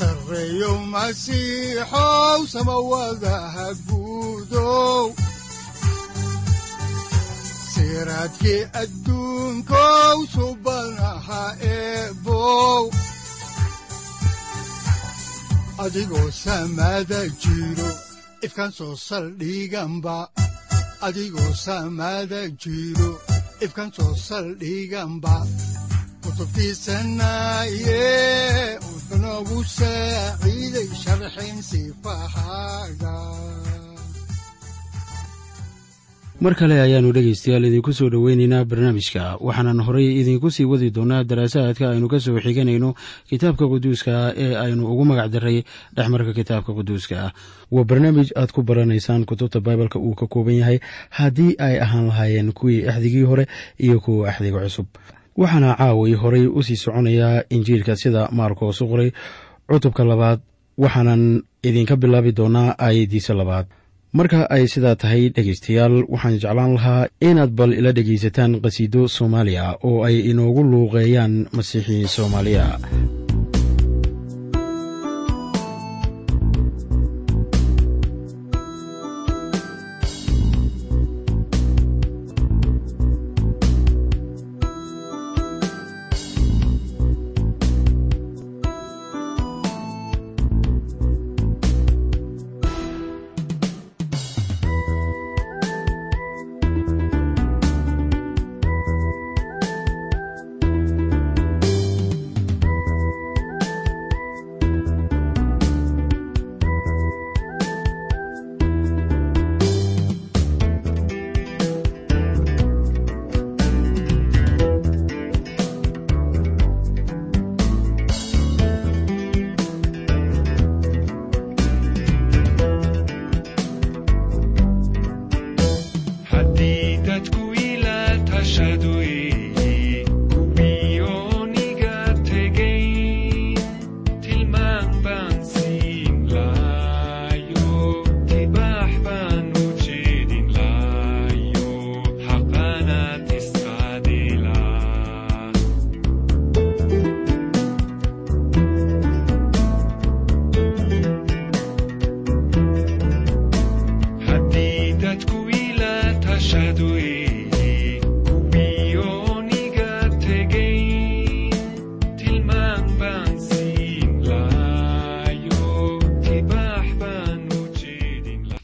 sareeyo masiixow samawadaha guudow siraadkii adduunkow adigoo samaada jiro ifkan soo saldhiganba kutubtiisanaaye mar kale ayaannu dhegaystayaal idinku soo dhoweynaynaa barnaamijka waxaanan horay idinku sii wadi doonaa daraasaadka aynu ka soo xiganayno kitaabka quduuska ee aynu ugu magac daray dhexmarka kitaabka quduuska waa barnaamij aad ku baranaysaan kutubta baibalka uu ka kooban yahay haddii ay ahaan lahaayeen kuwii axdigii hore iyo kuwa axdiga cusub waxaana caaway horay u sii soconayaa injiilka sida maarkoos u qoray cutubka labaad waxaanan idinka bilaabi doonaa aayaddiisa labaad. Marka ay sidaa tahay dhegaystayaal waxaan jeclaan lahaa inaad bal ila dhegaysataan qhasiido soomaaliya oo ay inoogu luuqeeyaan masiixiin soomaaliya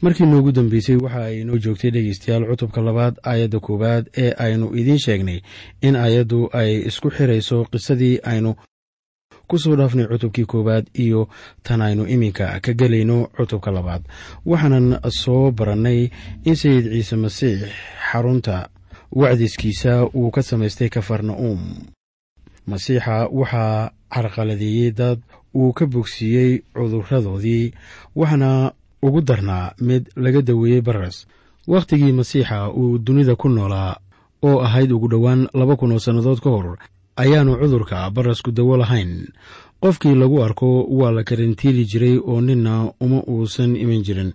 markii noogu dambeysay waxa ay inoo joogtay dhegaystayaal cutubka labaad aayadda koowaad ee aynu idiin sheegnay in aayaddu ay isku xirayso qisadii aynu ku soo dhaafnay cutubkii koowaad iyo tan aynu iminka ka gelayno cutubka labaad. Waxaanan soo barannay in sayid ciise masiix xarunta wacdiskiisa uu ka samaystay kafarna'uum masiixa waxaa carqaladeeyey dad uu ka bogsiiyey cudurradoodii waxaana ugu darnaa mid laga daweeyey baras wakhtigii masiixa uu dunida ku noolaa oo ahayd ugu dhowaan laba kun oo sannadood ka hor ayaanu cudurka barasku dawo lahayn. Qofkii lagu arko waa la karantiili jiray oo ninna uma uusan iman jirin.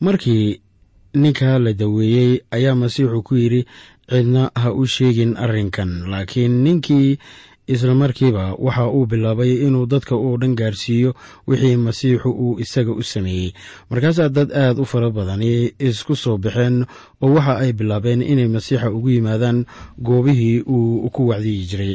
Markii ninka la daweeyey ayaa masiixu ku yidhi cidna ha u sheegin arrinkan laakiin ninkii isla markiiba waxa uu bilaabay inuu dadka oo dhan gaarsiiyo wixii masiixu uu isaga u sameeyey. Markaasaa dad aad u fara badani isku soo baxeen oo waxa ay bilaabeen inay masiixa ugu yimaadaan goobihii uu ku wacdiyi jiray.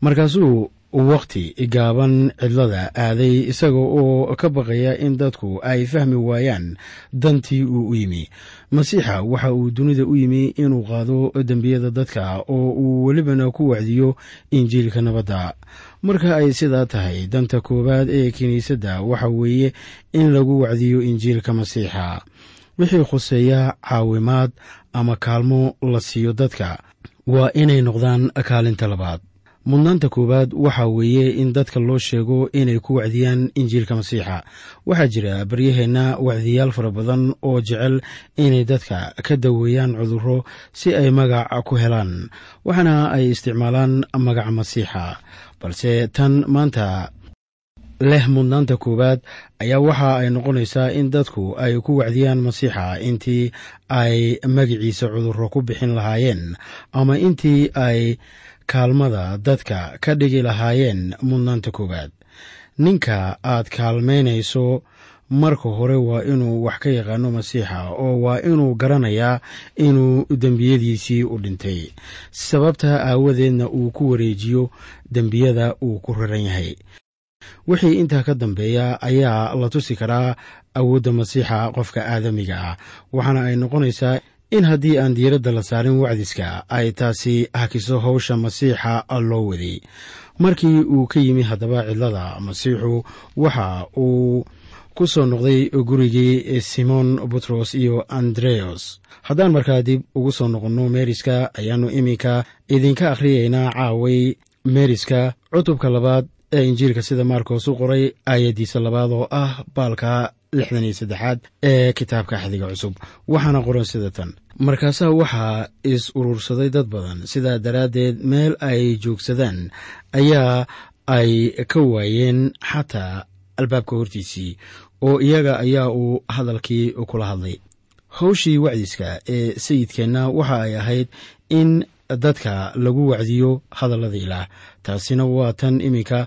Markaasuu wakhti gaaban cidlada aaday isaga oo ka baqaya in dadku ay fahmi waayaan dantii uu u yimi. Masiixa waxa uu dunida u yimi inuu qaado dembiyada dadka oo uu welibana ku wacdiyo injiilka nabadda. Marka ay sidaa tahay danta koowaad ee kiniisadda waxa weeye in lagu wacdiyo injiilka masiixa. Wixii khuseeya caawimaad ama kaalmo la siiyo dadka waa inay noqdaan kaalinta labaad mudnaanta koowaad waxa weeye in dadka loo sheego inay ku wacdiyaan injiilka masiixa. Waxaa jira baryaheenna wacdiyaal fara badan oo jecel inay dadka ka daweeyaan cudurro si ay magac ku helaan waxaana ay isticmaalaan magaca masiixa. Balse tan maanta leh mudnaanta koowaad ayaa waxa ay noqonaysaa in dadku ay ku wacdiyaan masiixa intii ay magiciisa cudurro ku bixin lahaayeen ama intii ay kaalmada dadka ka dhigi lahaayeen mudnaanta koowaad. Ninka aad kaalmaynayso marka hore waa inuu wax ka yaqaano masiixa oo waa inuu garanayaa inuu dembiyadiisii u dhintay. Sababtaa aawadeedna uu ku wareejiyo dembiyada uu ku raran yahay. Wixii intaa ka dambeeya ayaa la tusi karaa awoodda masiixa qofka aadamiga ah waxaana ay noqonaysaa in haddii aan diiradda la saarin wacdiska ay taasi hakiso howsha masiixa loo waday markii uu ka yimi haddaba cidlada masiixu waxa uu ku soo noqday gurigii simon butros iyo andreos haddaan markaa dib ugu soo noqonno meeriska ayaannu iminka idinka akhriyeynaa caaway meeriska cutubka labaad ee injiilka sida maarkos u qoray aayaddiisa labaad oo ah baalka lixdan iyo saddexaad ee kitaabka axdiga cusub. Waxaana qoran sida tan markaasaa waxaa is urursaday dad badan. Sidaa daraaddeed meel ay joogsadaan ayaa ay ka waayeen xataa albaabka hortiisii oo iyaga ayaa uu hadalkii kula hadlay. Howshii wacdiska ee sayidkeenna waxa ay ahayd in dadka lagu wacdiyo hadallada ilaah. Taasina waa tan iminka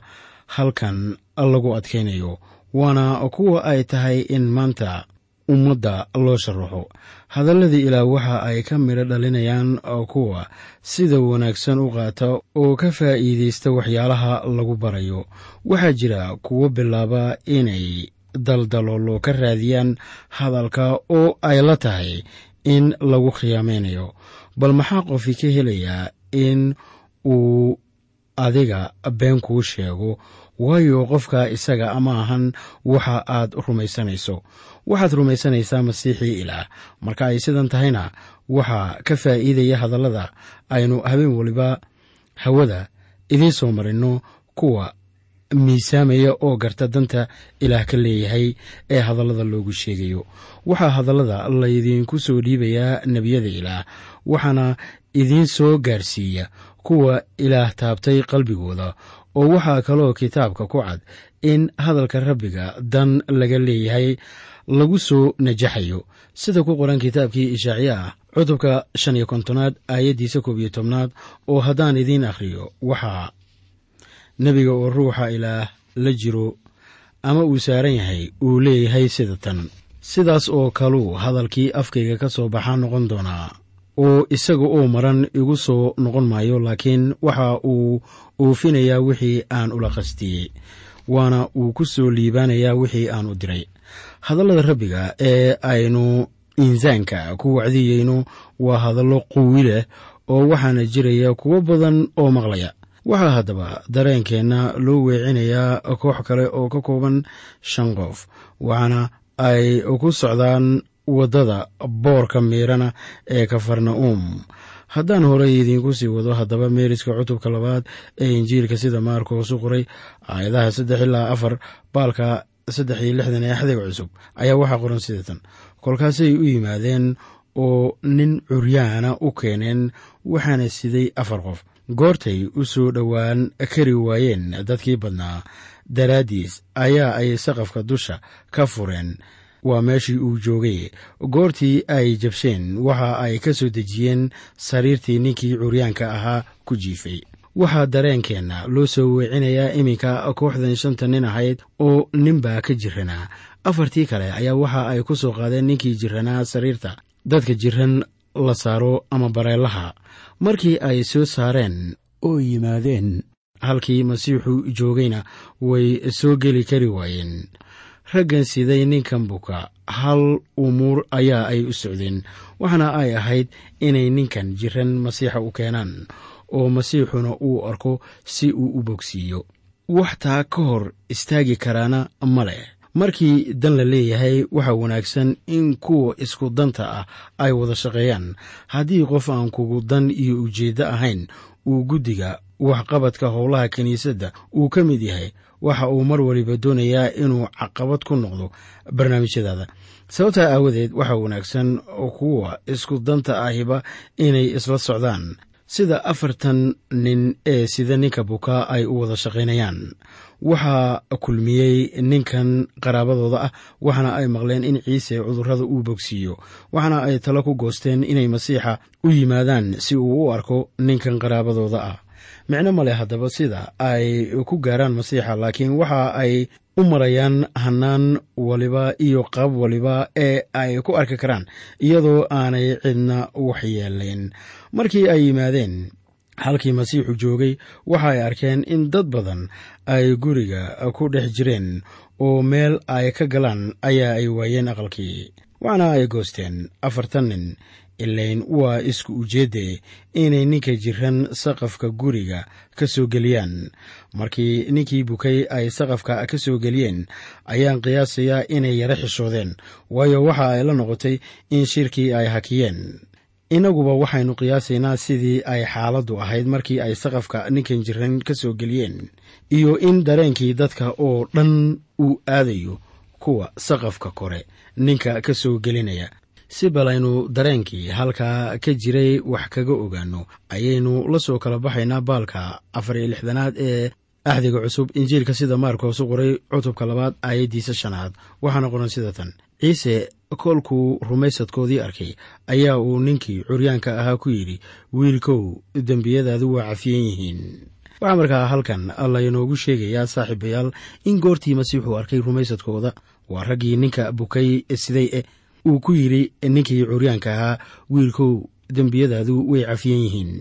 halkan lagu adkaynayo waana kuwa ay tahay in maanta ummadda loo sharaxo hadalladii ilaah waxa ay ka midho dhalinayaan kuwa sida wanaagsan u qaata oo ka faa'iidaysta waxyaalaha lagu barayo. Waxaa jira kuwo bilaaba inay daldaloolo ka raadiyaan hadalka oo ay la tahay in lagu khiyaamaynayo bal maxaa qofi ka helayaa in uu adiga been kuu sheego? Waayo qofka isaga ama ahan waxa aad rumaysanayso waxaad rumaysanaysaa masiixii ilaah. Marka ay sidan tahayna waxaa ka faa'iidaya hadallada aynu habeen waliba hawada idiin soo marinno kuwa miisaamaya oo garta danta ilaah ka leeyahay ee hadallada loogu sheegayo. Waxaa hadallada laydinku soo dhiibayaa nebiyada ilaah waxaana idiin soo gaarsiiya kuwa ilaah taabtay qalbigooda oo waxaa kaloo kitaabka ku cad in hadalka rabbiga dan laga leeyahay lagu soo najaxayo. Sida ku qoran kitaabkii ishaaciya ah cutubka shan iyo kontonaad aayaddiisa koob iyo tobnaad oo haddaan idiin akhriyo waxaa nebiga oo ruuxa ilaah la jiro ama uu saaran yahay uu leeyahay sida tan. Sidaas oo kaluu hadalkii afkayga ka soo baxaa noqon doonaa oo isaga oo maran igu soo noqon maayo laakiin waxa uu oofinayaa wixii aan ula qastiyey waana uu ku soo liibaanayaa wixii aan u diray hadallada rabbiga ee aynu insaanka ku wacdiyeyno waa hadallo quwi leh oo waxaana jiraya kuwo badan oo maqlaya. Waxaa haddaba dareenkeenna loo weecinayaa koox kale oo ka kooban shan qof waxaana ay ku socdaan waddada boorka miirana ee kafarna'uum haddaan horey idiinku sii wado haddaba meeriska cutubka labaad ee injiilka sida maarkos u qoray aayadaha saddex ilaa afar baalka saddex iyo lixdan ee axdiga cusub ayaa waxaa qoran sidatan kolkaasay u yimaadeen oo nin curyaana u keeneen waxaana siday afar qof. Goortay u soo dhowaan kari waayeen dadkii badnaa. Daraaddiis ayaa ay saqafka dusha ka fureen. Waa meeshii uu joogay. Goortii ay jabsheen waxa ay ka soo dejiyeen sariirtii ninkii curyaanka ahaa ku jiifay waxaa dareenkeenna loo soo weecinayaa iminka kooxdan shanta nin ahayd oo ninbaa ka jiranaa afartii kale ayaa waxa ay ku soo qaadeen ninkii jiranaa sariirta. Dadka jiran la saaro ama bareelaha. Markii ay soo saareen oo yimaadeen halkii masiixu joogayna way soo geli kari waayeen. Raggan siday ninkan buka hal umuur ayaa ay u socdeen. Waxaana ay ahayd inay ninkan jiran masiixa u keenaan oo masiixuna uu arko si uu u bogsiiyo. Wax taa ka hor istaagi karaana ma leh. Markii dan la leeyahay waxaa wanaagsan in kuwa isku danta ah ay wada shaqeeyaan. Haddii qof aan kugu dan iyo ujeeddo ahayn uu guddiga waxqabadka howlaha kiniisadda uu ka mid yahay waxa uu mar waliba doonayaa inuu caqabad ku noqdo barnaamijyadaada. Sababtaa aawadeed waxaa wanaagsan kuwa isku danta ahiba inay isla socdaan sida afartan nin ee sida ninka bukaa ay u wada shaqaynayaan. Waxaa kulmiyey ninkan qaraabadooda ah waxaana ay maqleen in ciise cudurrada uu bogsiiyo. Waxaana ay talo ku goosteen inay masiixa u yimaadaan si uu u arko ninkan qaraabadooda ah. Micno male haddaba sida ay ku gaaraan masiixa laakiin waxa ay u marayaan hanaan waliba iyo qaab waliba ee ay ku arki karaan iyadoo aanay cidna waxyeelayn markii ay yimaadeen halkii masiixu joogay waxa ay arkeen in dad badan ay guriga ku dhex jireen oo meel ay ka galaan ayaa ay waayeen aqalkii. Waxaana ay goosteen afartan nin. Ilayn waa isku ujeedde inay ninka jiran saqafka guriga ka soo geliyaan. Markii ninkii bukay ay saqafka ka soo geliyeen ayaan qiyaasayaa inay yaro xishoodeen waayo waxa ay la noqotay in shirkii ay hakiyeen innaguba waxaynu qiyaasaynaa sidii ay xaaladdu ahayd markii ay saqafka ninkan jiran ka soo geliyeen iyo in dareenkii dadka oo dhan uu aadayo kuwa saqafka kore ninka ka soo gelinaya. Si bal dareenkii halkaa ka jiray wax kaga ogaano ayaynu la soo kala baxaynaa baalka afar iyo lixdanaad ee axdiga cusub injiilka sida maarkoos u qoray cutubka labaad aayaddiisa shanaad waxaana qoran sida tan. Ciise kolkuu rumaysadkoodii arkay ayaa uu ninkii curyaanka ahaa ku yidhi wiilkow dembiyadaadu waa cafiyan yihiin. Waxaa markaa halkan laynoogu sheegayaa saaxiibayaal in goortii masiixuu arkay rumaysadkooda. Waa raggii ninka bukay siday eh uu ku yidhi ninkii curyaanka ahaa wiilkow dembiyadaadu way cafiyan yihiin.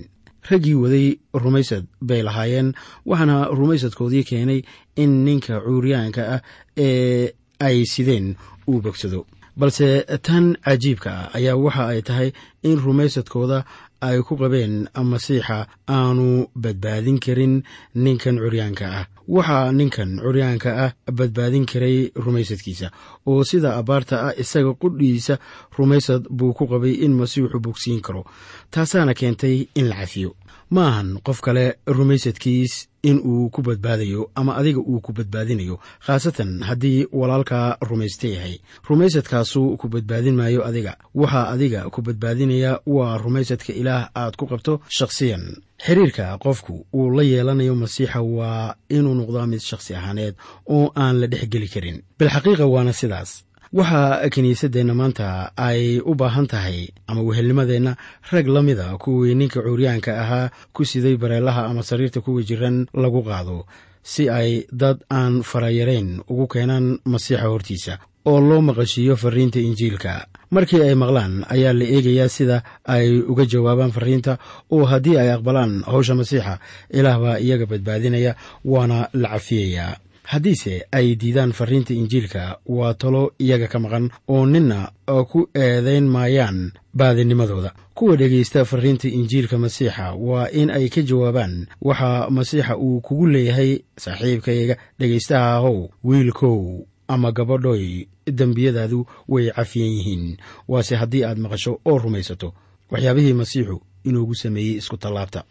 Raggii waday rumaysad bay lahaayeen waxaana rumaysadkoodii keenay in ninka curyaanka ah ee ay sideen uu bogsado balse tan cajiibka ah ayaa waxa ay tahay in rumaysadkooda ay ku qabeen masiixa aanu badbaadin karin ninkan curyaanka ah. Waxaa ninkan curyaanka ah badbaadin karay rumaysadkiisa oo sida abbaarta ah isaga qudhiisa rumaysad buu ku qabay in masiixu bogsiin karo taasaana keentay in la cafiyo ma ahan qof kale rumaysadkiis in uu ku badbaadayo ama adiga uu ku badbaadinayo khaasatan haddii walaalkaa rumaysta yahay. Rumaysadkaasu ku badbaadin maayo adiga. Waxaa adiga ku badbaadinaya waa rumaysadka ilaah aad ku qabto shakhsiyan. Xiriirka qofku uu la yeelanayo masiixa waa inuu noqdaa mid shakhsi ahaaneed oo aan la dhex geli karin. Bilxaqiiqa waana sidaas waxaa kiniisaddeenna maanta ay u baahan tahay ama wehelnimadeenna rag la mida kuwii ninka curyaanka ahaa ku siday bareelaha ama sariirta kuwa jiran lagu qaado si ay dad aan farayarayn ugu keenaan masiixa hortiisa oo loo maqashiiyo fariinta injiilka. Markii ay maqlaan ayaa la eegayaa sida ay uga jawaabaan fariinta oo haddii ay aqbalaan howsha masiixa ilaah baa iyaga badbaadinaya waana la cafiyayaa haddiise ay diidaan fariinta injiilka waa talo iyaga ka maqan oo ninna ku eedayn maayaan baadinimadooda. Kuwa dhegaysta fariinta injiilka masiixa waa in ay ka jawaabaan waxa masiixa uu kugu leeyahay saaxiibkayga dhegaystaha ahow wiilkow ama gabadhoy dembiyadaadu way cafiyan yihiin. Waase haddii aad maqasho oo rumaysato waxyaabihii masiixu inuugu sameeyey isku tallaabta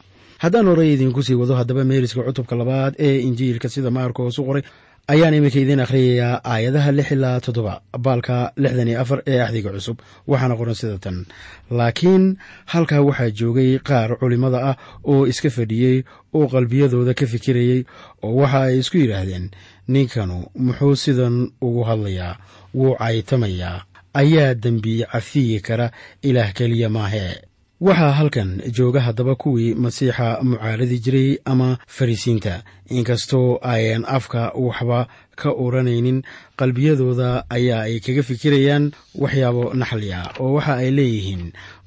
haddaan horey idiinku sii wado haddaba meeriska cutubka labaad ee injiilka sida maarkoos u qoray ayaan iminka idiin akhriyayaa aayadaha lix ilaa toddoba baalka lixdan iyo afar ee axdiga cusub. Waxaana qoran sida tan. Laakiin halkaa waxaa joogay qaar culimmada ah oo iska fadhiyey oo qalbiyadooda ka fikirayey oo waxa ay isku yidhaahdeen ninkanu muxuu sidan ugu hadlayaa? Wuu caytamayaa. Ayaa dembi cafiyi kara ilaah keliya maahee waxaa halkan jooga haddaba kuwii masiixa mucaaradi jiray ama farisiinta inkastoo ayan afka waxba ka oranaynin qalbiyadooda ayaa ay kaga fikirayaan waxyaabo naxli ah oo waxa ay leeyihiin.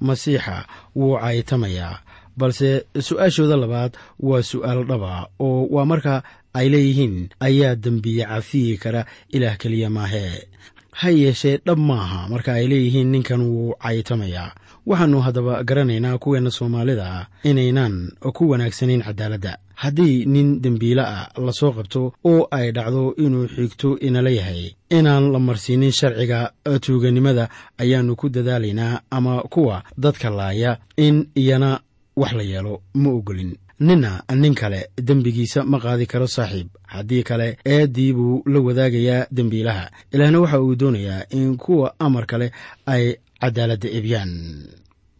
Masiixa wuu caytamayaa balse su'aashooda labaad waa su'aal dhaba oo waa marka ay leeyihiin ayaa dembiye cafiyi kara ilaah keliya maahee ha yeeshee dhab maaha marka ay leeyihiin ninkan wuu caytamayaa waxaannu haddaba garanaynaa kuweenna soomaalida ah inaynaan ku wanaagsanayn cadaaladda haddii nin dembiile ah la soo qabto oo ay dhacdo inuu xigto inala yahay inaan la marsiinin sharciga tuuganimada ayaannu ku dadaalaynaa ama kuwa dadka laaya in iyana wax la yeelo ma ogolin. Ninna nin kale dembigiisa ma qaadi karo saaxiib. Haddii kale eeddii buu la wadaagayaa dembiilaha. Ilaahna waxa uu doonayaa in kuwa amar kale ay cadaaladda ebyaan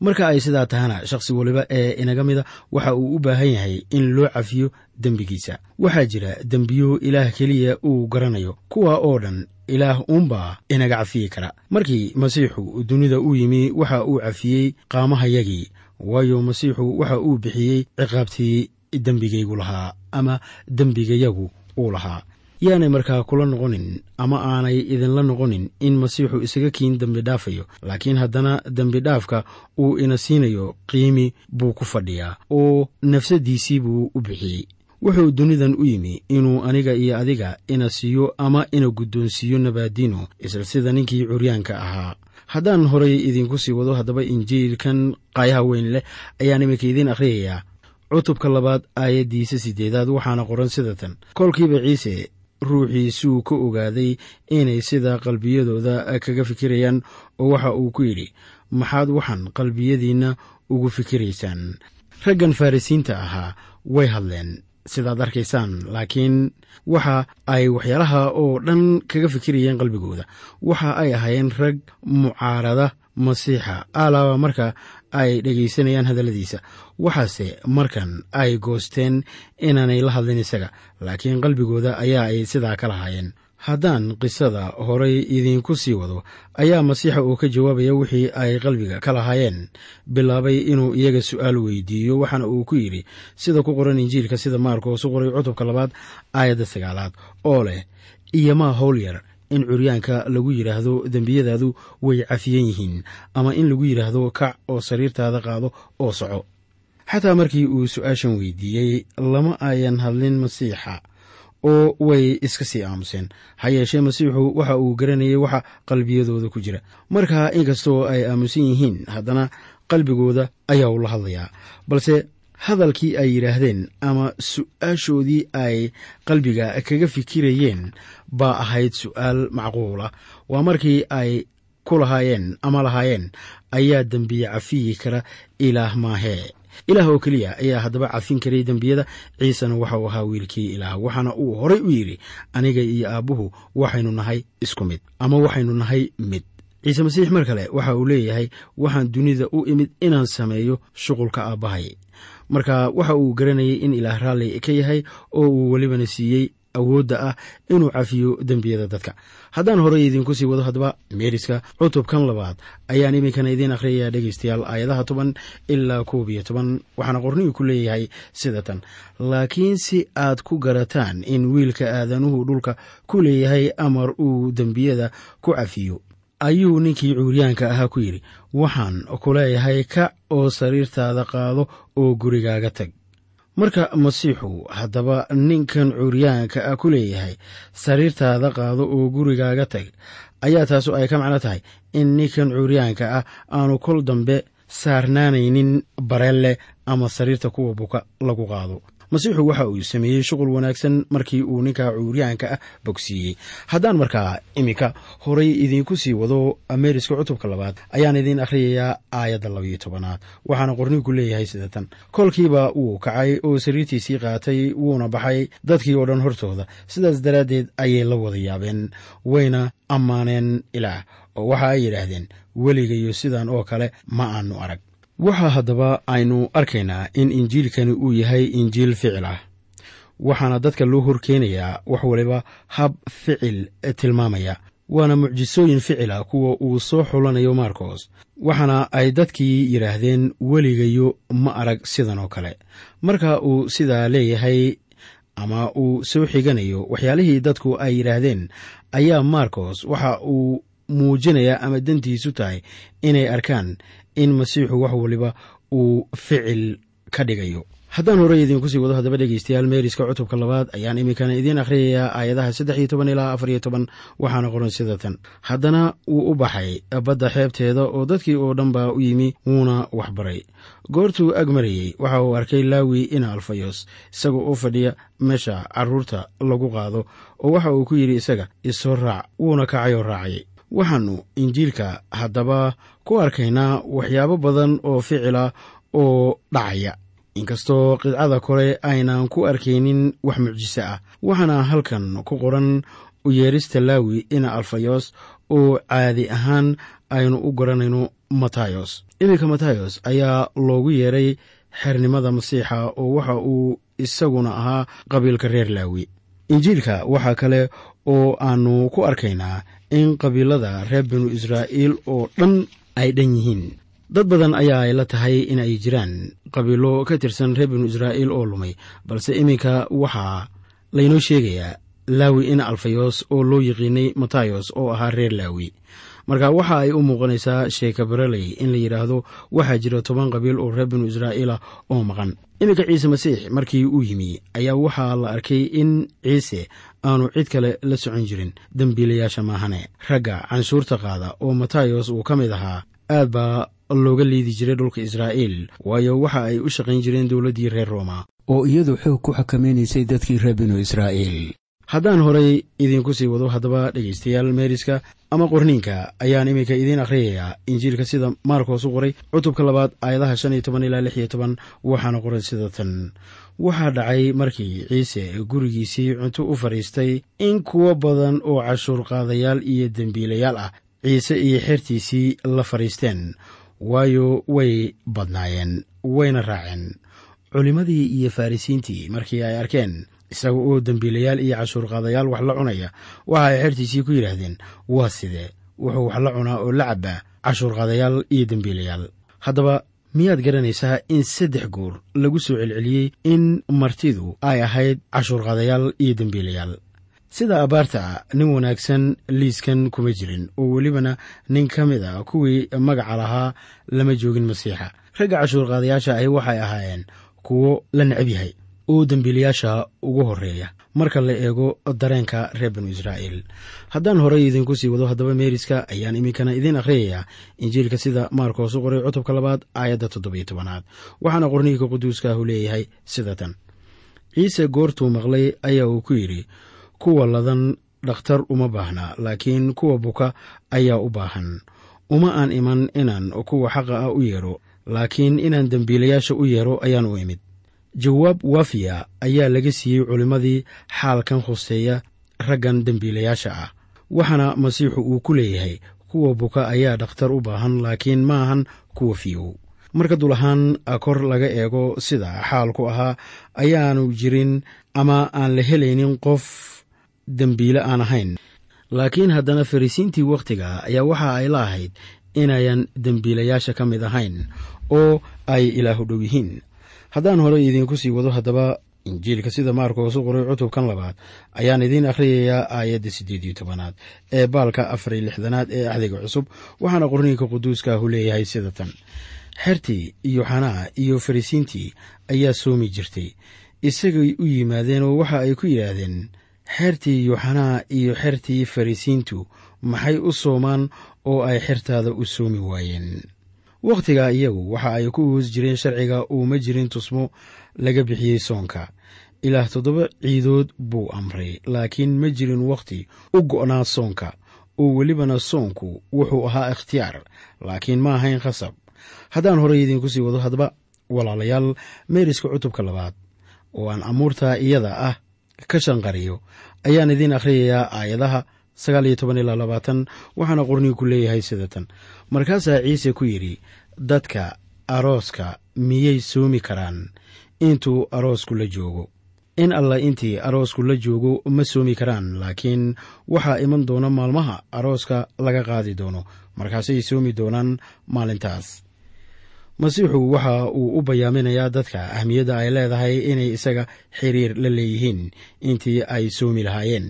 marka ay sidaa tahana shakhsi waliba ee inaga mida waxa uu u baahan yahay in loo cafiyo dembigiisa. Waxaa jira dembiyo ilaah keliya uu garanayo kuwa oo dhan ilaah uunbaa inaga cafiyi kara. Markii masiixu dunida u yimi waxa uu cafiyey qaamahayagii waayo masiixu waxa uu bixiyey ciqaabtii dembigaygu lahaa ama dembigayagu uu lahaa yaanay markaa kula noqonin ama aanay idinla noqonin in masiixu isaga kiin dembi dhaafayo laakiin haddana dembi dhaafka uu ina siinayo qiimi buu ku fadhiyaa oo nafsaddiisii buu u bixiyey. Wuxuu dunidan u yimi inuu aniga iyo adiga ina siiyo ama ina guddoonsiiyo nabaadiino isla sida ninkii curyaanka ahaa. Haddaan horay idinku sii wado haddaba injiilkan qaayaha weyn leh ayaan iminka idiin akhriyayaa. Cutubka labaad aayaddiisa siddeedaad waxaana qoran sida tan. Kolkiiba ciise ruuxiisuu ka ogaaday inay sida qalbiyadooda kaga fikirayaan oo waxa uu ku yidhi maxaad waxaan qalbiyadiinna ugu fikiraysaan. Raggan farrisiinta ahaa way hadleen sidaad arkaysaan laakiin waxa ay waxyaalaha oo dhan kaga fikirayeen qalbigooda. Waxa ay ahaayeen rag mucaarada masiixa. Alaaba marka ay dhegaysanayaan hadalladiisa. Waxaase markan ay goosteen inaanay la hadlin isaga laakiin qalbigooda ayaa ay sidaa ka lahaayeen. Haddaan qisada horay idiinku sii wado ayaa masiixa uu ka jawaabaya wixii ay qalbiga ka lahaayeen. Bilaabay inuu iyaga su'aal weydiiyo waxaana uu ku yidhi sida ku qoran injiilka sida maarkoos u qoray cutubka labaad aayadda sagaalaad oo leh iyomaa howl yar in curyaanka lagu yidhaahdo dembiyadaadu way cafiyan yihiin ama in lagu yidhaahdo kac oo sariirtaada qaado oo soco. Xataa markii uu su'aashan weydiiyey lama ayan hadlin masiixa oo way iska sii aamuseen. Ha yeeshee masiixu waxa uu garanayay waxa qalbiyadooda ku jira. Marka inkastoo ay aamusan yihiin haddana qalbigooda ayaa ula hadlayaa. Balse hadalkii ay yidhaahdeen ama su'aashoodii ay qalbiga kaga fikirayeen baa ahayd su'aal macquula waa markii ay ku lahaayeen ama lahaayeen ayaa dembiye cafiyi kara ilaah maahee ilaah oo keliya ayaa haddaba cafin karay dembiyada. Ciisena waxa uu ahaa wiilkii ilaah waxaana uu horay u yidhi aniga iyo aabbuhu waxaynu nahay isku mid ama waxaynu nahay mid ciise masiix mar kale waxa uu leeyahay waxaan dunida u imid inaan sameeyo shuqulka aabbahay marka waxa uu garanayay in ilaah raalli ka yahay oo uu welibana siiyey awoodda ah inuu cafiyo dembiyada dadka. Haddaan horey idinku sii wado haddaba meeriska cutubkan labaad ayaan iminkana idiin akhriyayaa dhegaystayaal aayadaha toban ilaa koob iyo toban waxaana qornigu ku leeyahay sida tan. Laakiin si aad ku garataan in wiilka aadanuhu dhulka ku leeyahay amar uu dembiyada ku cafiyo ayuu ninkii cuuryaanka ahaa ku yidhi waxaan ku leeyahay kac oo sariirtaada qaado oo gurigaaga tag. Marka masiixu haddaba ninkan cuuryaanka ah ku leeyahay sariirtaada qaado oo gurigaaga tag ayaa taasu ay ka macno tahay in ninkan cuuryaanka ah aanu kol dambe saarnaanaynin bareelle ama sariirta kuwa buka lagu qaado masiixu waxa uu sameeyey shuqul wanaagsan markii uu ninka cuuryaanka ah bogsiiyey. Haddaan markaa iminka horay idiinku sii wado ameeriska cutubka labaad ayaan idiin akhriyayaa aayadda labayo tobanaad waxaana qornigu leeyahay sida tan kolkiiba wuu kacay oo sariirtiisii qaatay wuuna baxay dadkii oo dhan hortooda. Sidaas daraaddeed ayay la wada yaabeen wayna ammaaneen ilaah oo waxa ay yidhaahdeen weligayo sidan oo kale ma aanu arag waxaa haddaba aynu arkaynaa in injiilkani uu yahay injiil ficil ah. Waxaana dadka loo horkeenayaa wax waliba hab ficil tilmaamaya waana mucjisooyin ficila kuwa uu soo xulanayo markos waxaana ay dadkii yidhaahdeen weligayo ma arag sidan oo kale. Marka uu sidaa leeyahay ama uu soo xiganayo waxyaalihii dadku ay yidhaahdeen ayaa markos waxa uu muujinayaa ama dantiisu tahay inay arkaan in masiixu wax waliba uu ficil ka dhigayo. Haddaan horey idiinku sii wado haddaba dhegeystayaal meeriska cutubka labaad ayaan iminkana idiin akhriyayaa aayadaha saddex iyo toban ilaa afar iyo toban waxaana qoran sida tan haddana wuu u baxay badda xeebteeda oo dadkii oo dhan baa u yimi wuuna waxbaray goortuu ag marayey waxa uu arkay laawi ina alfayos isaga oo fadhiya meesha carruurta lagu qaado oo waxa uu ku yidhi isaga isoo raac wuuna kacay oo raacay waxaannu injiilka haddaba ku arkaynaa waxyaabo badan oo ficila oo dhacaya. Inkastoo qidcada kore aynan ku arkaynin wax mucjise ah waxaana halkan ku qoran u yeerista laawi ina alfayos oo caadi ahaan aynu u garanayno matayos. Iminka matayos ayaa loogu yeeray xernimada masiixa oo waxa uu isaguna ahaa qabiilka reer laawi. Injiilka waxaa kale oo aanu ku arkaynaa in qabiilada reer binu israa'iil oo dhan ay dhan yihiin. Dad badan ayaa ay la tahay in ay jiraan qabiilo ka tirsan reer binu israa'iil oo lumay balse iminka waxaa laynoo sheegayaa laawi in alfayos oo loo yiqiinay matayos oo ahaa reer laawi marka waxa ay u muuqanaysaa sheeka bareley in la yidhaahdo waxaa jira toban qabiil oo reer binu israa'iil ah oo maqan. Iminka ciise masiix markii uu yimi ayaa waxaa la arkay in ciise aanu cid kale la socon jirin. Dembiilayaasha maahane ragga canshuurta qaada oo matayos uu ka mid ahaa aad baa looga liidi jiray dhulka israa'iil waayo waxa ay u shaqayn jireen dowladdii reer rooma oo iyadu xoog ku xakamaynaysay dadkii reer binu israa'iil haddaan horay idiinku sii wado haddaba dhegaystayaal meeriska ama qorniinka ayaan iminka idiin akhriyayaa. Injiilka sida maarkos u qoray cutubka labaad aayadaha shan iyo toban ilaa lix iyo toban waxaana qoran sida tan. Waxaa dhacay markii ciise gurigiisii cunto u fadhiistay in kuwo badan oo cashuur qaadayaal iyo dembiilayaal ah ciise iyo xertiisii la fadhiisteen. Waayo way badnaayeen wayna raaceen. Culimmadii iyo farrisiintii markii ay arkeen isaga oo dembiilayaal iyo cashuurqaadayaal wax la cunaya waxa ay xertiisii ku yidhaahdeen waa sidee? Wuxuu wax la cunaa oo la cabbaa cashuurqaadayaal iyo dembiilayaal haddaba miyaad garanaysaa in saddex goor lagu soo celceliyey in martidu ay ahayd cashuurqaadayaal iyo dembiilayaal sida abbaarta ah nin wanaagsan liiskan kuma jirin oo welibana nin ka mid a kuwii magaca lahaa lama joogin masiixa. Ragga cashuurqaadayaasha ahi waxay ahaayeen kuwo la necab yahay oo dembiilayaasha ugu horreeya. Marka la eego dareenka reer binu israa'iil haddaan horey idinku sii wado haddaba meeriska ayaan iminkana idiin akhriyayaa. Injiilka sida maarkoos u qoray cutubka labaad aayadda toddobiyo tobanaad. Waxaana qorniinka quduuskaahu leeyahay sida tan. Ciise goortuu maqlay ayaa uu ku yidhi kuwa ladan dhakhtar uma baahna laakiin kuwa buka ayaa u baahan. Uma aan iman inaan kuwa xaqa ah u yeedho laakiin inaan dembiilayaasha u yeedho ayaan u imid jawaab waafiya ayaa laga siiyey culimmadii xaalkan khuseeya raggan dembiilayaasha ah. Waxaana masiixu uu ku leeyahay kuwa buka ayaa dhakhtar u baahan laakiin ma ahan kuwa fiyow marka dul ahaan kor laga eego sida xaalku ahaa ayaanu jirin ama aan la helaynin qof dembiile aan ahayn. Laakiin haddana farisiintii wakhtiga ayaa waxa ay la ahayd inayan dembiilayaasha ka mid ahayn oo ay ilaahu dhow yihiin haddaan horey idiinku sii wado haddaba injiilka sida maarkoos u qoray cutubkan labaad ayaan idiin akhriyayaa aayadda siddeed iyo tobanaad ee baalka afariyo lixdanaad ee axdiga cusub waxaana qorniinka quduuskaahu leeyahay sida tan. Xertii yoxanaa iyo farisiintii ayaa soomi jirtay isagay u yimaadeen oo waxa ay ku yidhaahdeen xertii yoxanaa iyo xertii farisiintu maxay u soomaan oo ay xertaada u soomi waayeen wakhtigaa iyagu waxa ay ku hoos jireen sharciga uuma jirin tusmo laga bixiyey soonka. Ilaah toddoba ciidood buu amray laakiin ma jirin wakhti u go'naa soonka. Oo welibana soonku wuxuu ahaa ikhtiyaar laakiin ma ahayn khasab. Haddaan horey idiinku sii wado haddaba walaalayaal meeriska cutubka labaad oo aan amuurtaa iyada ah ka shanqariyo ayaan idiin akhriyayaa aayadaha sagaal iyo toban ilaa labaatan waxaana qorniinku leeyahay sida tan markaasaa ciise ku yidhi dadka arooska miyay soomi karaan? Intuu aroosku la joogo. In alla intii aroosku la joogo ma soomi karaan laakiin waxaa iman doona maalmaha arooska laga qaadi doono. Markaasay soomi doonaan maalintaas. Masiixu waxa uu u bayaaminayaa dadka ahmiyadda ay leedahay inay isaga xiriir la leeyihiin intii ay soomi lahaayeen.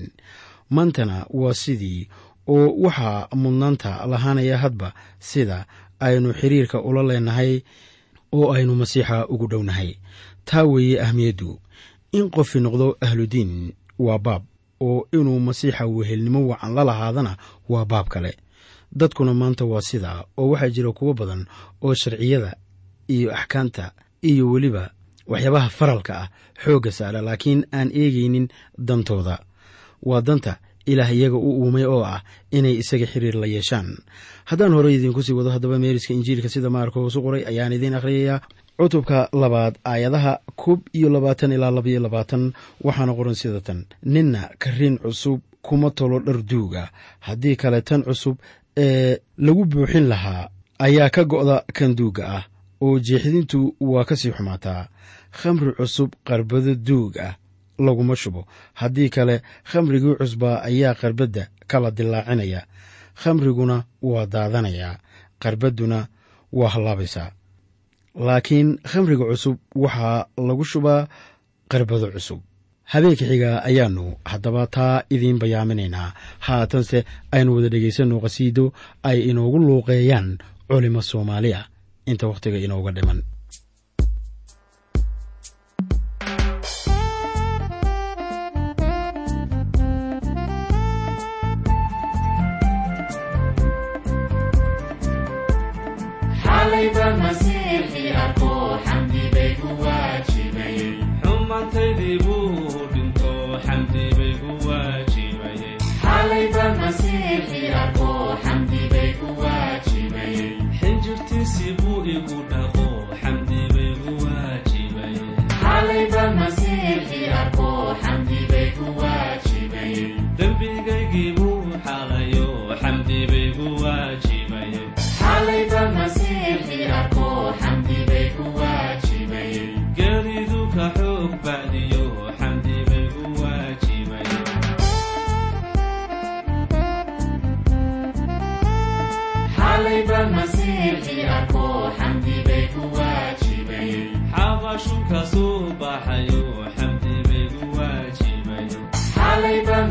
Maantana waa sidii oo waxaa mudnaanta lahaanaya hadba sida aynu xiriirka ula leenahay oo aynu masiixa ugu dhownahay. Taa weeye ahmiyaddu in qofi noqdo ahludiin waa baab oo inuu masiixa wehelnimo wacan la lahaadana waa baab kale. Dadkuna maanta waa sidaa oo waxaa jira kuwo badan oo sharciyada iyo axkaamta iyo weliba waxyaabaha faralka ah xoogga saara laakiin aan eegaynin dantooda. Waa danta ilaah iyaga u uumay oo ah inay isaga xiriir la yeeshaan. Haddaan horey idiinku sii wado haddaba meeriska injiilka sida maarka hoosu qoray ayaan idiin akhriyayaa cutubka labaad aayadaha koob iyo labaatan ilaa labaiyo labaatan waxaana qoran sida tan. Ninna karin cusub kuma tolo dhar duuga. Haddii kale tan cusub ee lagu buuxin lahaa ayaa ka go'da kan duugga ah oo jeexdintu waa ka sii xumaataa. Khamri cusub qarbado duug ah laguma shubo. Haddii kale khamrigii cusbaa ayaa qarbadda kala dilaacinaya khamriguna waa daadanayaa. Qarbadduna waa hallaabaysaa laakiin khamriga cusub waxaa lagu shubaa qarbado cusub. Habeenka xiga ayaannu haddaba taa idiin bayaaminaynaa. Haatanse aynu wada dhegaysanno qhasiido ay inoogu luuqeeyaan culimo soomaaliya. Inta wakhtiga inooga dhiman xumaantaydii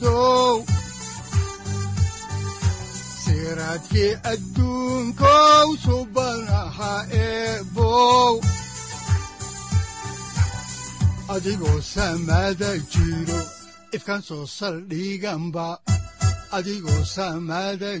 guudow siraadkii eebow adigoo samada jiro ifkan soo saldhiganba adigoo saaciiday